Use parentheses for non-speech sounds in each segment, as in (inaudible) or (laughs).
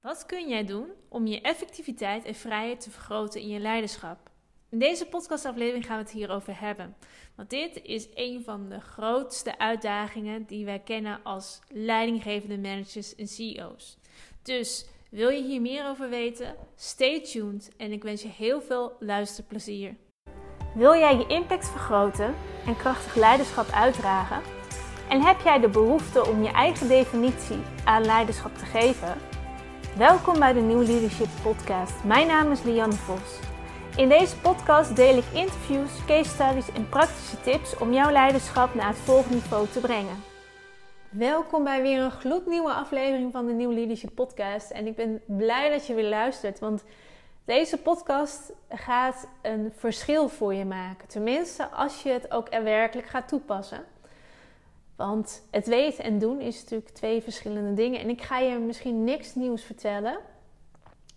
Wat kun jij doen om je effectiviteit en vrijheid te vergroten in je leiderschap? In deze podcastaflevering gaan we het hierover hebben. Want dit is een van de grootste uitdagingen die wij kennen als leidinggevende managers en CEO's. Dus wil je hier meer over weten? Stay tuned en ik wens je heel veel luisterplezier. Wil jij je impact vergroten en krachtig leiderschap uitdragen? En heb jij de behoefte om je eigen definitie aan leiderschap te geven? Welkom bij de New Leadership Podcast. Mijn naam is Lianne Vos. In deze podcast deel ik interviews, case studies en praktische tips om jouw leiderschap naar het volgende niveau te brengen. Welkom bij weer een gloednieuwe aflevering van de New Leadership Podcast. En ik ben blij dat je weer luistert, want deze podcast gaat een verschil voor je maken. Tenminste, als je het ook er werkelijk gaat toepassen. Want het weten en doen is natuurlijk twee verschillende dingen. En ik ga je misschien niks nieuws vertellen.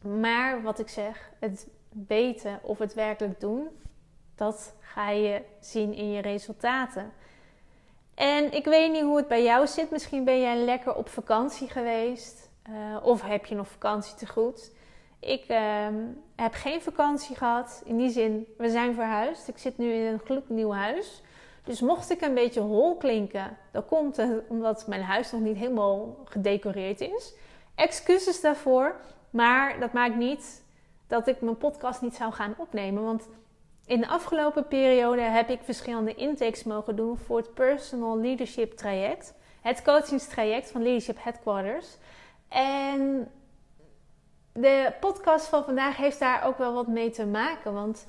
Maar wat ik zeg, het weten of het werkelijk doen, dat ga je zien in je resultaten. En ik weet niet hoe het bij jou zit. Misschien ben jij lekker op vakantie geweest. Uh, of heb je nog vakantie te goed. Ik uh, heb geen vakantie gehad. In die zin, we zijn verhuisd. Ik zit nu in een gloednieuw huis. Dus mocht ik een beetje hol klinken, dan komt het omdat mijn huis nog niet helemaal gedecoreerd is. Excuses daarvoor, maar dat maakt niet dat ik mijn podcast niet zou gaan opnemen. Want in de afgelopen periode heb ik verschillende intakes mogen doen voor het Personal Leadership traject. Het coachingstraject van Leadership Headquarters. En de podcast van vandaag heeft daar ook wel wat mee te maken. Want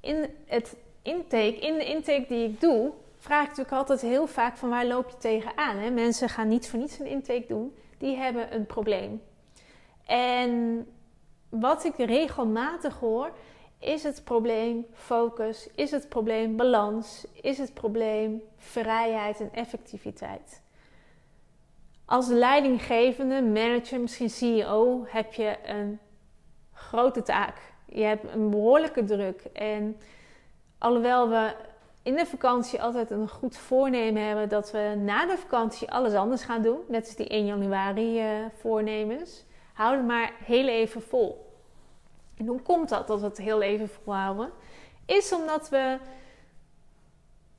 in het intake, in de intake die ik doe, vraag ik natuurlijk altijd heel vaak van waar loop je tegenaan. Hè? Mensen gaan niet voor niets een intake doen. Die hebben een probleem. En wat ik regelmatig hoor, is het probleem focus, is het probleem balans, is het probleem vrijheid en effectiviteit. Als leidinggevende, manager, misschien CEO, heb je een grote taak. Je hebt een behoorlijke druk. En Alhoewel we in de vakantie altijd een goed voornemen hebben dat we na de vakantie alles anders gaan doen. Net als die 1 januari uh, voornemens. Hou het maar heel even vol. En hoe komt dat dat we het heel even volhouden? Is omdat we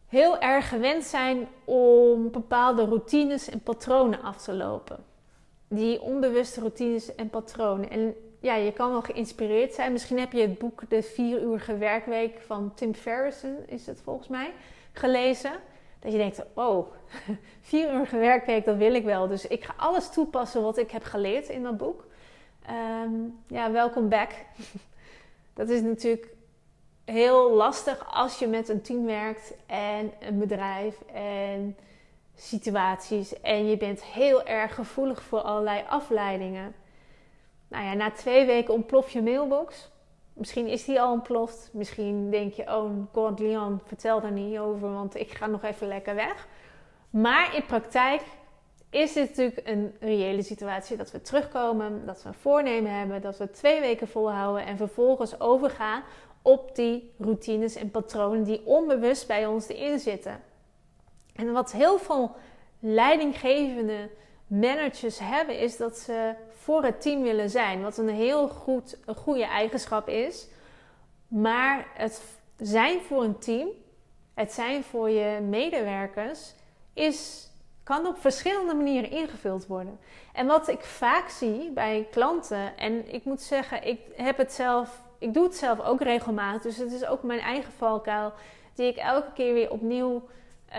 heel erg gewend zijn om bepaalde routines en patronen af te lopen. Die onbewuste routines en patronen. En ja, je kan wel geïnspireerd zijn. Misschien heb je het boek De Vieruurige Werkweek van Tim Ferrissen, is het volgens mij, gelezen. Dat je denkt, oh, (laughs) vieruurige werkweek, dat wil ik wel. Dus ik ga alles toepassen wat ik heb geleerd in dat boek. Ehm, ja, welkom back. (laughs) dat is natuurlijk heel lastig als je met een team werkt en een bedrijf en situaties. En je bent heel erg gevoelig voor allerlei afleidingen. Nou ja, na twee weken ontplof je mailbox. Misschien is die al ontploft. Misschien denk je, oh, God Leon, vertel daar niet over, want ik ga nog even lekker weg. Maar in praktijk is dit natuurlijk een reële situatie dat we terugkomen, dat we een voornemen hebben, dat we twee weken volhouden en vervolgens overgaan op die routines en patronen die onbewust bij ons erin zitten. En wat heel veel leidinggevende managers hebben, is dat ze voor het team willen zijn. Wat een heel goed, een goede eigenschap is. Maar het zijn voor een team, het zijn voor je medewerkers, is, kan op verschillende manieren ingevuld worden. En wat ik vaak zie bij klanten, en ik moet zeggen, ik heb het zelf, ik doe het zelf ook regelmatig. Dus het is ook mijn eigen valkuil, die ik elke keer weer opnieuw uh,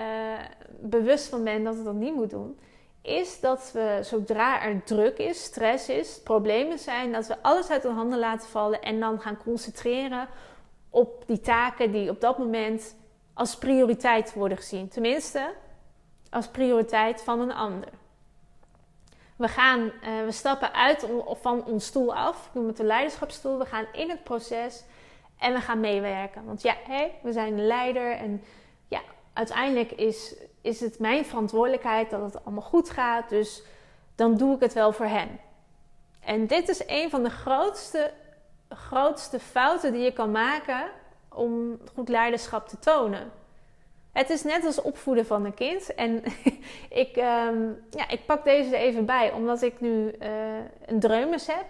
bewust van ben dat ik dat niet moet doen is dat we zodra er druk is, stress is, problemen zijn, dat we alles uit de handen laten vallen en dan gaan concentreren op die taken die op dat moment als prioriteit worden gezien. Tenminste, als prioriteit van een ander. We, gaan, uh, we stappen uit van ons stoel af, ik noem het de leiderschapsstoel. We gaan in het proces en we gaan meewerken. Want ja, hey, we zijn leider en ja, uiteindelijk is is het mijn verantwoordelijkheid dat het allemaal goed gaat. Dus dan doe ik het wel voor hen. En dit is een van de grootste, grootste fouten die je kan maken om goed leiderschap te tonen. Het is net als opvoeden van een kind. En (laughs) ik, ehm, ja, ik pak deze er even bij, omdat ik nu uh, een dreumes heb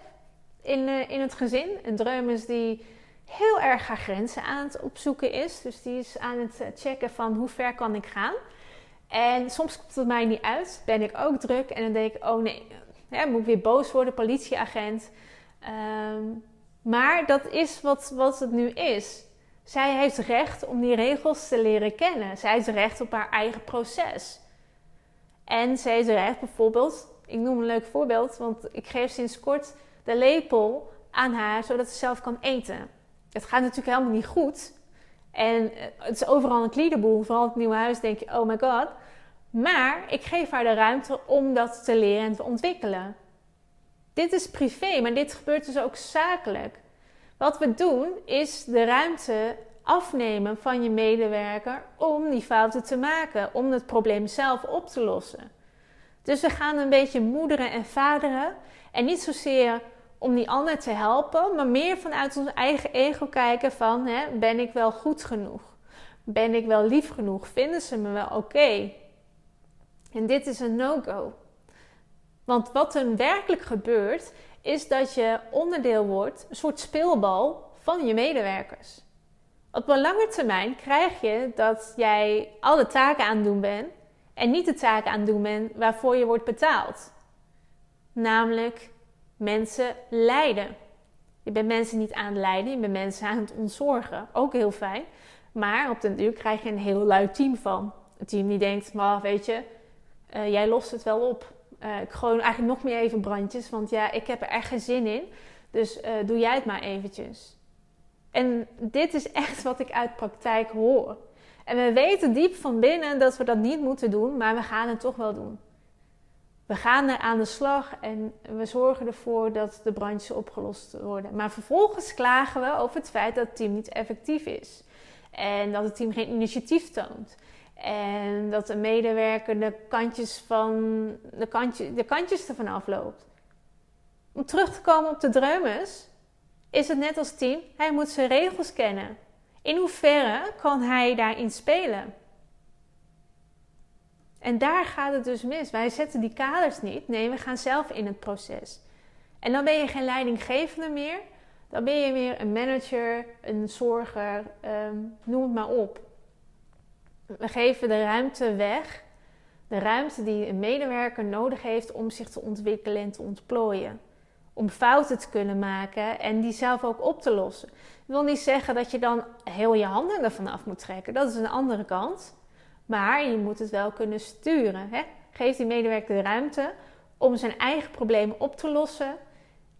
in, uh, in het gezin. Een dreumes die heel erg haar grenzen aan het opzoeken is. Dus die is aan het eh, checken van hoe ver kan ik gaan. En soms komt het mij niet uit. Ben ik ook druk en dan denk ik, oh nee, moet ik weer boos worden, politieagent. Um, maar dat is wat, wat het nu is. Zij heeft recht om die regels te leren kennen. Zij heeft recht op haar eigen proces. En zij heeft recht bijvoorbeeld, ik noem een leuk voorbeeld, want ik geef sinds kort de lepel aan haar zodat ze zelf kan eten. Het gaat natuurlijk helemaal niet goed. En eh, het is overal een kliederboel. Vooral het nieuwe huis denk je, oh my god. Maar ik geef haar de ruimte om dat te leren en te ontwikkelen. Dit is privé, maar dit gebeurt dus ook zakelijk. Wat we doen is de ruimte afnemen van je medewerker om die fouten te maken, om het probleem zelf op te lossen. Dus we gaan een beetje moederen en vaderen en niet zozeer om die ander te helpen, maar meer vanuit ons eigen ego kijken van hè, ben ik wel goed genoeg? Ben ik wel lief genoeg? Vinden ze me wel oké? En dit is een no-go. Want wat er werkelijk gebeurt, is dat je onderdeel wordt, een soort speelbal van je medewerkers. Op een lange termijn krijg je dat jij alle taken aan het doen bent en niet de taken aan het doen bent waarvoor je wordt betaald. Namelijk mensen leiden. Je bent mensen niet aan het leiden, je bent mensen aan het ontzorgen. Ook heel fijn. Maar op den duur krijg je een heel luid team van. Een team die denkt, maar weet je, uh, jij lost het wel op. Uh, ik gewoon eigenlijk nog meer even brandjes, want ja, ik heb er echt geen zin in. Dus uh, doe jij het maar eventjes. En dit is echt wat ik uit praktijk hoor. En we weten diep van binnen dat we dat niet moeten doen, maar we gaan het toch wel doen. We gaan er aan de slag en we zorgen ervoor dat de brandjes opgelost worden. Maar vervolgens klagen we over het feit dat het team niet effectief is. En dat het team geen initiatief toont. En dat de medewerker de kantjes, van, de, kantje, de kantjes ervan afloopt. Om terug te komen op de dreumes, is het net als team, hij moet zijn regels kennen. In hoeverre kan hij daarin spelen? En daar gaat het dus mis. Wij zetten die kaders niet. Nee, we gaan zelf in het proces. En dan ben je geen leidinggevende meer. Dan ben je weer een manager, een zorger, ehm, noem het maar op. We geven de ruimte weg. De ruimte die een medewerker nodig heeft om zich te ontwikkelen en te ontplooien. Om fouten te kunnen maken en die zelf ook op te lossen. Ik wil niet zeggen dat je dan heel je handen ervan af moet trekken. Dat is een andere kant. Maar je moet het wel kunnen sturen. Hè? Geef die medewerker de ruimte om zijn eigen problemen op te lossen.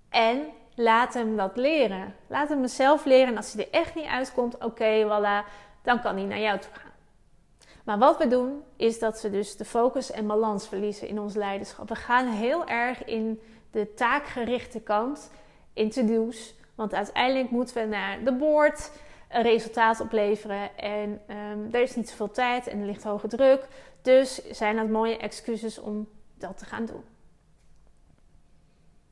En laat hem dat leren. Laat hem zelf leren. En als hij er echt niet uitkomt, oké, voilà, dan kan hij naar jou toe gaan. Maar wat we doen, is dat we dus de focus en balans verliezen in ons leiderschap. We gaan heel erg in de taakgerichte kant, in to-do's. Want uiteindelijk moeten we naar de board een resultaat opleveren. En um, er is niet zoveel tijd en er ligt hoge druk. Dus zijn dat mooie excuses om dat te gaan doen.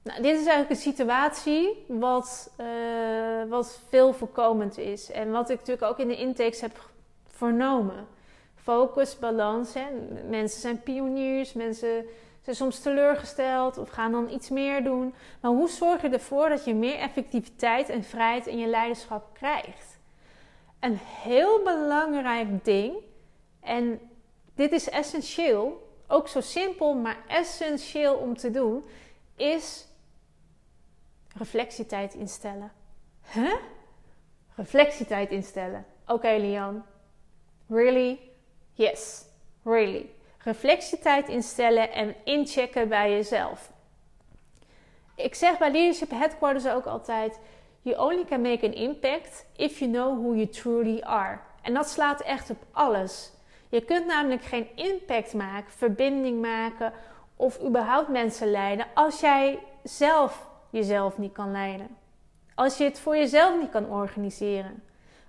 Nou, dit is eigenlijk een situatie wat, uh, wat veel voorkomend is. En wat ik natuurlijk ook in de intakes heb vernomen focus, balans. Mensen zijn pioniers, mensen zijn soms teleurgesteld of gaan dan iets meer doen. Maar hoe zorg je ervoor dat je meer effectiviteit en vrijheid in je leiderschap krijgt? Een heel belangrijk ding, en dit is essentieel, ook zo simpel, maar essentieel om te doen, is reflectietijd instellen. Huh? Reflectietijd instellen. Oké, Lian. Really? Yes, really. Reflectietijd instellen en inchecken bij jezelf. Ik zeg bij Leadership Headquarters ook altijd: You only can make an impact if you know who you truly are. En dat slaat echt op alles. Je kunt namelijk geen impact maken, verbinding maken of überhaupt mensen leiden als jij zelf jezelf niet kan leiden. Als je het voor jezelf niet kan organiseren.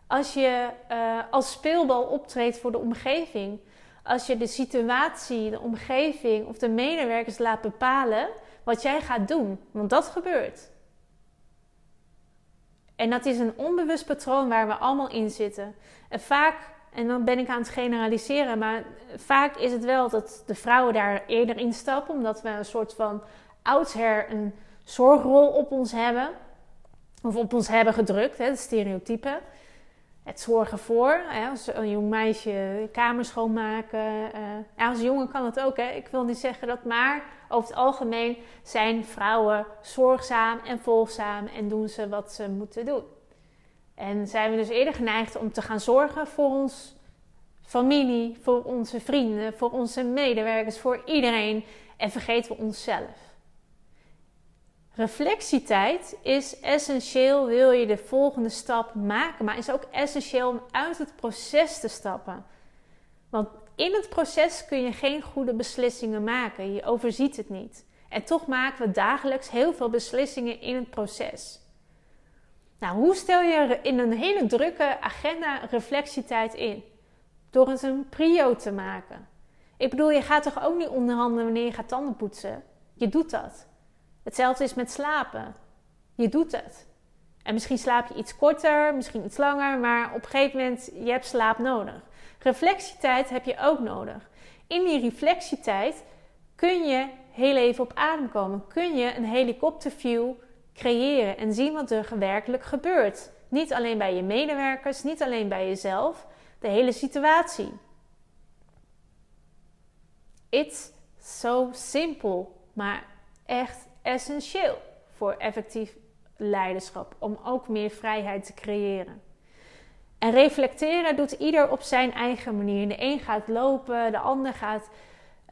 Als je uh, als speelbal optreedt voor de omgeving. Als je de situatie, de omgeving of de medewerkers laat bepalen wat jij gaat doen. Want dat gebeurt. En dat is een onbewust patroon waar we allemaal in zitten. En vaak en dan ben ik aan het generaliseren, maar vaak is het wel dat de vrouwen daar eerder instappen, omdat we een soort van oudsher een zorgrol op ons hebben, of op ons hebben gedrukt, hè, de stereotypen. Het zorgen voor, hè, als een jong meisje kamer schoonmaken. Uh, als jongen kan het ook, hè. ik wil niet zeggen dat, maar over het algemeen zijn vrouwen zorgzaam en volgzaam en doen ze wat ze moeten doen. En zijn we dus eerder geneigd om te gaan zorgen voor ons familie, voor onze vrienden, voor onze medewerkers, voor iedereen en vergeten we onszelf. Reflectietijd is essentieel, wil je de volgende stap maken, maar is ook essentieel om uit het proces te stappen. Want in het proces kun je geen goede beslissingen maken, je overziet het niet. En toch maken we dagelijks heel veel beslissingen in het proces. Nou, hoe stel je in een hele drukke agenda reflectietijd in? Door het een prio te maken. Ik bedoel, je gaat toch ook niet onderhandelen wanneer je gaat tanden poetsen? Je doet dat. Hetzelfde is met slapen. Je doet het. En misschien slaap je iets korter, misschien iets langer, maar op een gegeven moment je hebt slaap nodig. Reflectietijd heb je ook nodig. In die reflectietijd kun je heel even op adem komen. Kun je een helikopterview creëren en zien wat er werkelijk gebeurt. Niet alleen bij je medewerkers, niet alleen bij jezelf, de hele situatie. It's so simple, maar echt essentieel voor effectief leiderschap. Om ook meer vrijheid te creëren. En reflecteren doet ieder op zijn eigen manier. De een gaat lopen, de ander gaat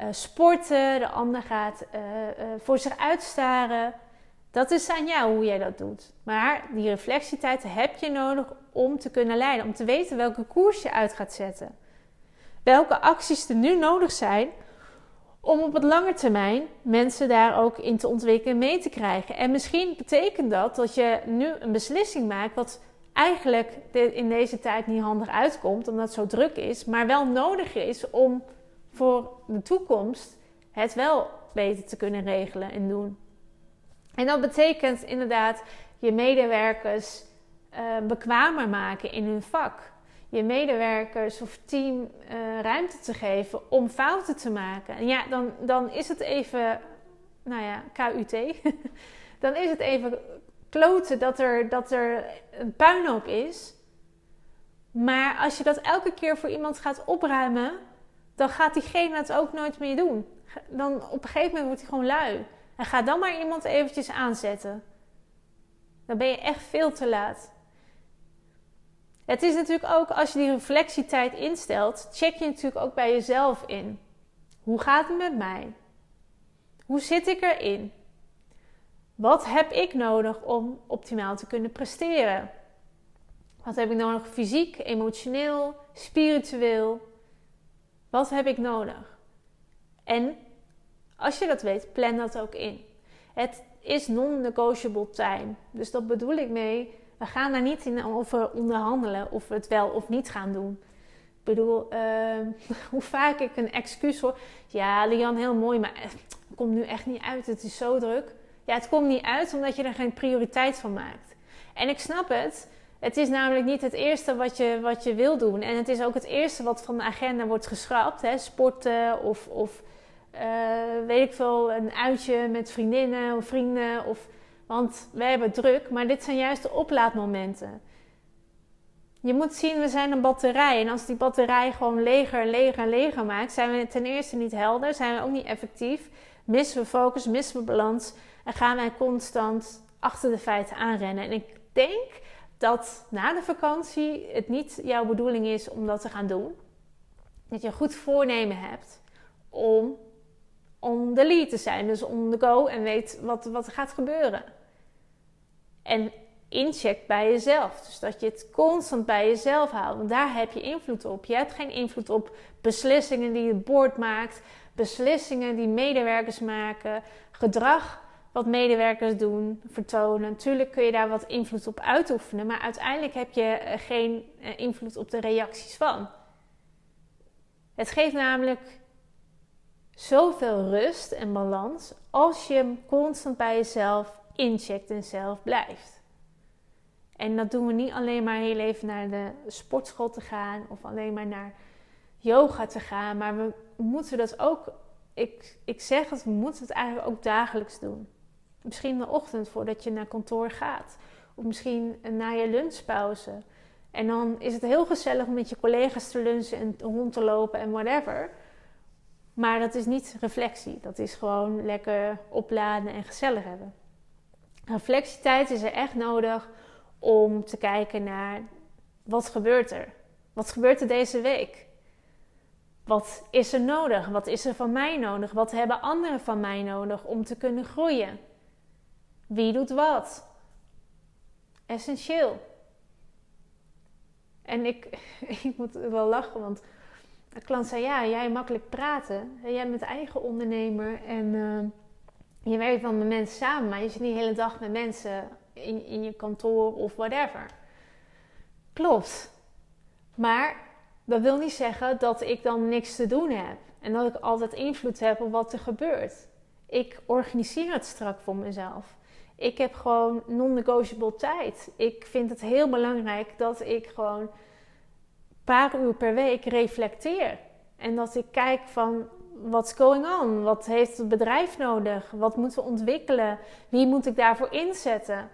uh, sporten, de ander gaat uh, uh, voor zich uitstaren. Dat is aan jou hoe jij dat doet. Maar die reflectietijd heb je nodig om te kunnen leiden, om te weten welke koers je uit gaat zetten. Welke acties er nu nodig zijn om op het lange termijn mensen daar ook in te ontwikkelen mee te krijgen. En misschien betekent dat dat je nu een beslissing maakt wat eigenlijk in deze tijd niet handig uitkomt, omdat het zo druk is, maar wel nodig is om voor de toekomst het wel beter te kunnen regelen en doen. En dat betekent inderdaad je medewerkers uh, bekwamer maken in hun vak je medewerkers of team uh, ruimte te geven om fouten te maken. En ja, dan, dan is het even, nou ja, KUT. (laughs) dan is het even kloten dat er, dat er een puinhoop is. Maar als je dat elke keer voor iemand gaat opruimen, dan gaat diegene het ook nooit meer doen. Dan op een gegeven moment wordt hij gewoon lui. En ga dan maar iemand eventjes aanzetten. Dan ben je echt veel te laat. Het is natuurlijk ook als je die reflectietijd instelt, check je natuurlijk ook bij jezelf in. Hoe gaat het met mij? Hoe zit ik erin? Wat heb ik nodig om optimaal te kunnen presteren? Wat heb ik nodig fysiek, emotioneel, spiritueel? Wat heb ik nodig? En als je dat weet, plan dat ook in. Het is non-negotiable time. Dus dat bedoel ik mee we gaan daar niet in over onderhandelen of we het wel of niet gaan doen. Ik bedoel, uh, (laughs) hoe vaak ik een excuus hoor. Ja, Lian, heel mooi, maar het komt nu echt niet uit. Het is zo druk. Ja, het komt niet uit omdat je er geen prioriteit van maakt. En ik snap het. Het is namelijk niet het eerste wat je, wat je wil doen. En het is ook het eerste wat van de agenda wordt geschrapt. Hè? Sporten of, of uh, weet ik veel, een uitje met vriendinnen of vrienden. Of want wij hebben druk, maar dit zijn juist de oplaadmomenten. Je moet zien, we zijn een batterij. En als die batterij gewoon leger, leger, leger maakt, zijn we ten eerste niet helder, zijn we ook niet effectief. Missen we focus, missen we balans en gaan wij constant achter de feiten aanrennen. En ik denk dat na de vakantie het niet jouw bedoeling is om dat te gaan doen. Dat je een goed voornemen hebt om on the lead te zijn. Dus on the go en weet wat, wat er gaat gebeuren. En incheck bij jezelf. Dus dat je het constant bij jezelf houdt. Want daar heb je invloed op. Je hebt geen invloed op beslissingen die het boord maakt. Beslissingen die medewerkers maken. Gedrag wat medewerkers doen, vertonen. Natuurlijk kun je daar wat invloed op uitoefenen. Maar uiteindelijk heb je eh, geen eh, invloed op de reacties van. Het geeft namelijk zoveel rust en balans als je constant bij jezelf incheckt en zelf blijft. En dat doen we niet alleen maar heel even naar de sportschool te gaan of alleen maar naar yoga te gaan, maar we moeten dat ook, ik, ik zeg het, we moeten het eigenlijk ook dagelijks doen. Misschien de ochtend voordat je naar kantoor gaat, of misschien na je lunchpauze. En dan is het heel gezellig om met je collega's te lunchen en rond te lopen en whatever. Maar dat is niet reflectie. Dat is gewoon lekker opladen en gezellig hebben. Reflectietijd is er echt nodig om te kijken naar wat gebeurt er? Wat gebeurt er deze week? Wat is er nodig? Wat is er van mij nodig? Wat hebben anderen van mij nodig om te kunnen groeien? Wie doet wat? Essentieel. En ik, (laughs) ik moet wel lachen, want een klant zei: Ja, jij makkelijk praten. Jij bent eigen ondernemer en uh, je werkt wel met mensen samen, maar je zit niet de hele dag met mensen in, in je kantoor of whatever. Klopt. Maar dat wil niet zeggen dat ik dan niks te doen heb en dat ik altijd invloed heb op wat er gebeurt. Ik organiseer het strak voor mezelf. Ik heb gewoon non-negotiable tijd. Ik vind het heel belangrijk dat ik gewoon een paar uur per week reflecteer. En dat ik kijk van what's going on? Wat heeft het bedrijf nodig? Wat moeten we ontwikkelen? Wie moet ik daarvoor inzetten?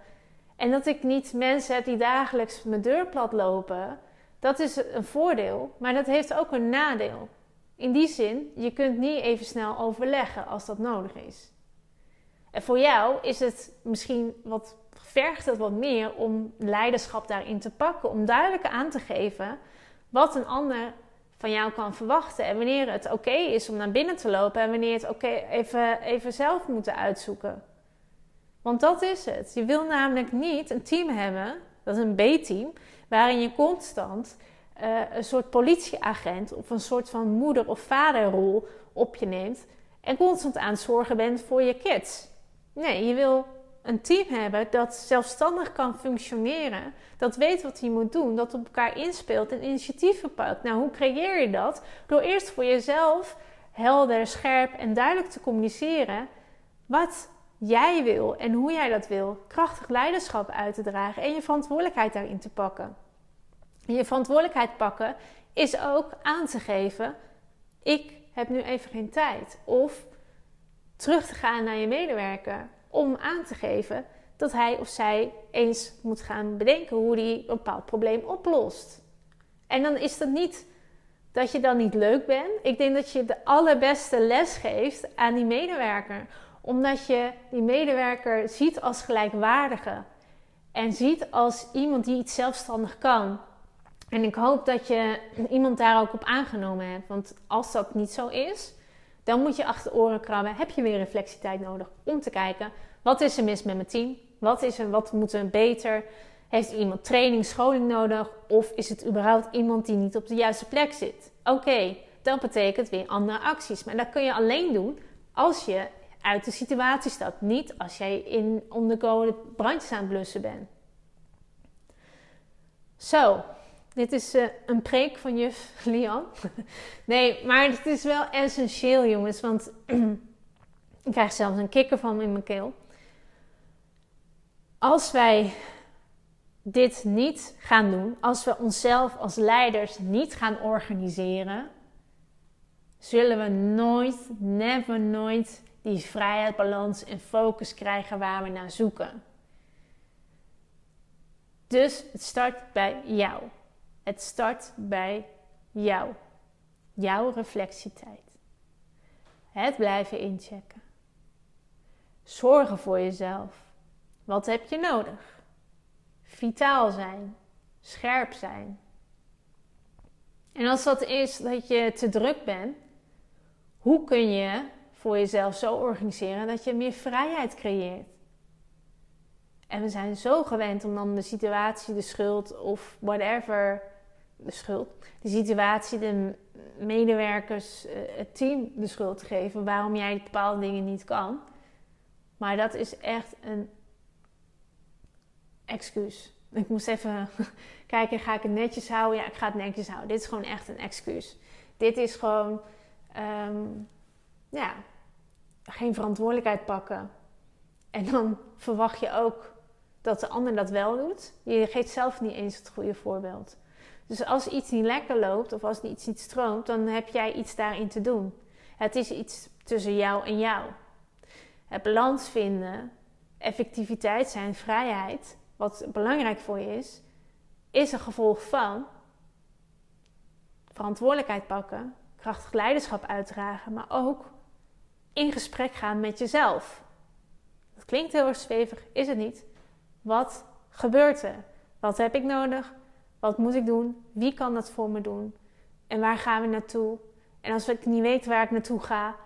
En dat ik niet mensen heb die dagelijks mijn deur plat lopen. Dat is een voordeel, maar dat heeft ook een nadeel. In die zin, je kunt niet even snel overleggen als dat nodig is. Voor jou is het misschien wat vergt het wat meer om leiderschap daarin te pakken, om duidelijk aan te geven wat een ander van jou kan verwachten en wanneer het oké is om naar binnen te lopen en wanneer het oké even, even zelf moeten uitzoeken. Want dat is het. Je wil namelijk niet een team hebben, dat is een B-team, waarin je constant uh, een soort politieagent of een soort van moeder- of vaderrol op je neemt en constant aan het zorgen bent voor je kids. Nee, je wil een team hebben dat zelfstandig kan functioneren, dat weet wat hij moet doen, dat op elkaar inspeelt en initiatieven pakt. Nou, hoe creëer je dat? Door eerst voor jezelf helder, scherp en duidelijk te communiceren wat jij wil en hoe jij dat wil. Krachtig leiderschap uit te dragen en je verantwoordelijkheid daarin te pakken. En je verantwoordelijkheid pakken is ook aan te geven: ik heb nu even geen tijd. Of terug te gaan naar je medewerker om aan te geven dat hij of zij eens moet gaan bedenken hoe hij een bepaald probleem oplost. En dan is dat niet dat je dan niet leuk bent. Ik denk dat je de allerbeste les geeft aan die medewerker omdat je die medewerker ziet als gelijkwaardige. En ziet als iemand die iets zelfstandig kan. En ik hoop dat je iemand daar ook op aangenomen hebt. Want als dat niet zo is, dan moet je achter oren krabben. Heb je weer reflectietijd nodig om te kijken: wat is er mis met mijn team? Wat, is er, wat moeten we beter? Heeft iemand training, scholing nodig? Of is het überhaupt iemand die niet op de juiste plek zit? Oké, dat betekent weer andere acties. Maar dat kun je alleen doen als je uit de situatie stapt. Niet als jij in onderkomen brandjes aan het blussen bent. Zo, dit is uh, een preek van juf (laughs) Lian. nee, maar het is wel essentieel, jongens. Want (clears throat) ik krijg zelfs een kikker van in mijn keel. Als wij dit niet gaan doen, als we onszelf als leiders niet gaan organiseren, zullen we nooit, never nooit die vrijheid, balans en focus krijgen waar we naar zoeken. Dus het start bij jou. Het start bij jou. Jouw reflectietijd. Het blijven inchecken. Zorgen voor jezelf. Wat heb je nodig? Vitaal zijn. Scherp zijn. En als dat is dat je te druk bent, hoe kun je voor jezelf zo organiseren dat je meer vrijheid creëert. En we zijn zo gewend om dan de situatie, de schuld of whatever, de schuld, de situatie, de medewerkers, eh, het team de schuld te geven waarom jij bepaalde dingen niet kan. Maar dat is echt een excuus. Ik moest even (laughs) kijken, ga ik het netjes houden? Ja, ik ga het netjes houden. Dit is gewoon echt een excuus. Dit is gewoon, ehm, ja, geen verantwoordelijkheid pakken. En dan verwacht je ook dat de ander dat wel doet. Je geeft zelf niet eens het goede voorbeeld. Dus als iets niet lekker loopt of als iets niet stroomt, dan heb jij iets daarin te doen. Het is iets tussen jou en jou. Het balans vinden, effectiviteit zijn, vrijheid, wat belangrijk voor je is, is een gevolg van verantwoordelijkheid pakken, krachtig leiderschap uitdragen, maar ook in gesprek gaan met jezelf. Dat klinkt heel erg zwevig, is het niet. Wat gebeurt er? Wat heb ik nodig? Wat moet ik doen? Wie kan dat voor me doen? En waar gaan we naartoe? En als ik niet weet waar ik naartoe ga,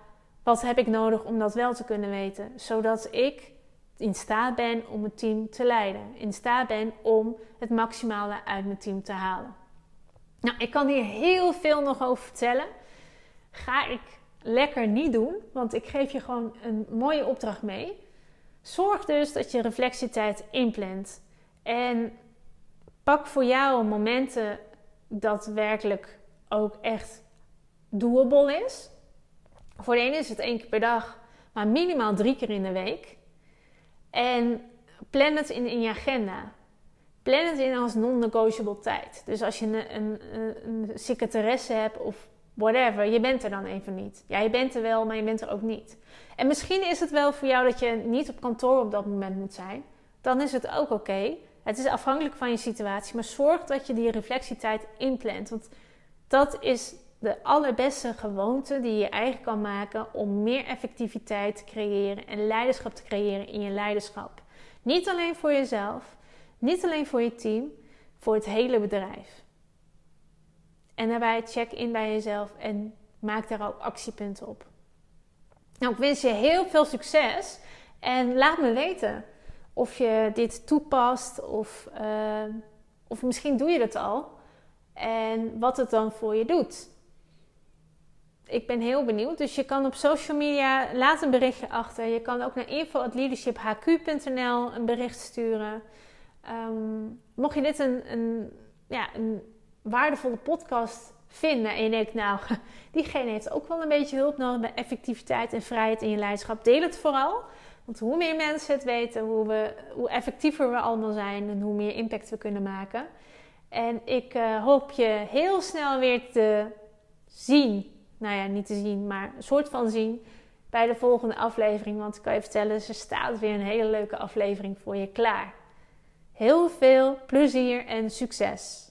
wat heb ik nodig om dat wel te kunnen weten? Zodat ik in staat ben om het team te leiden. In staat ben om het maximale uit mijn team te halen. Nou, ik kan hier heel veel nog over vertellen. Ga ik lekker niet doen, want ik geef je gewoon een mooie opdracht mee. Zorg dus dat je reflectietijd inplant. En pak voor jou momenten dat werkelijk ook echt doable is. Voor de ene is het één keer per dag, maar minimaal drie keer in de week. En plan het in, in je agenda. Plan het in als non-negotiable tijd. Dus als je een, een, een secretaresse hebt of whatever, je bent er dan even niet. Ja, je bent er wel, maar je bent er ook niet. En misschien is het wel voor jou dat je niet op kantoor op dat moment moet zijn. Dan is het ook oké. Het is afhankelijk van je situatie, maar zorg dat je die reflectietijd inplant. Want dat is de allerbeste gewoonte die je eigen kan maken om meer effectiviteit te creëren en leiderschap te creëren in je leiderschap. Niet alleen voor jezelf, niet alleen voor je team, voor het hele bedrijf. En daarbij check in bij jezelf en maak daar ook actiepunten op. Nou, ik wens je heel veel succes en laat me weten of je dit toepast of, uh, of misschien doe je het al en wat het dan voor je doet. Ik ben heel benieuwd. Dus je kan op social media laat een berichtje achter. Je kan ook naar info.leadershiphq.nl een bericht sturen. Um, mocht je dit een, een, ja, een waardevolle podcast vinden en je denkt, nou, (laughs) diegene heeft ook wel een beetje hulp nodig bij effectiviteit en vrijheid in je leiderschap, deel het vooral. Want hoe meer mensen het weten, hoe, we, hoe effectiever we allemaal zijn en hoe meer impact we kunnen maken. En ik uh, hoop je heel snel weer te zien. Nou ja, niet te zien, maar een soort van zien bij de volgende aflevering. Want ik kan je vertellen, er staat weer een hele leuke aflevering voor je klaar. Heel veel plezier en succes!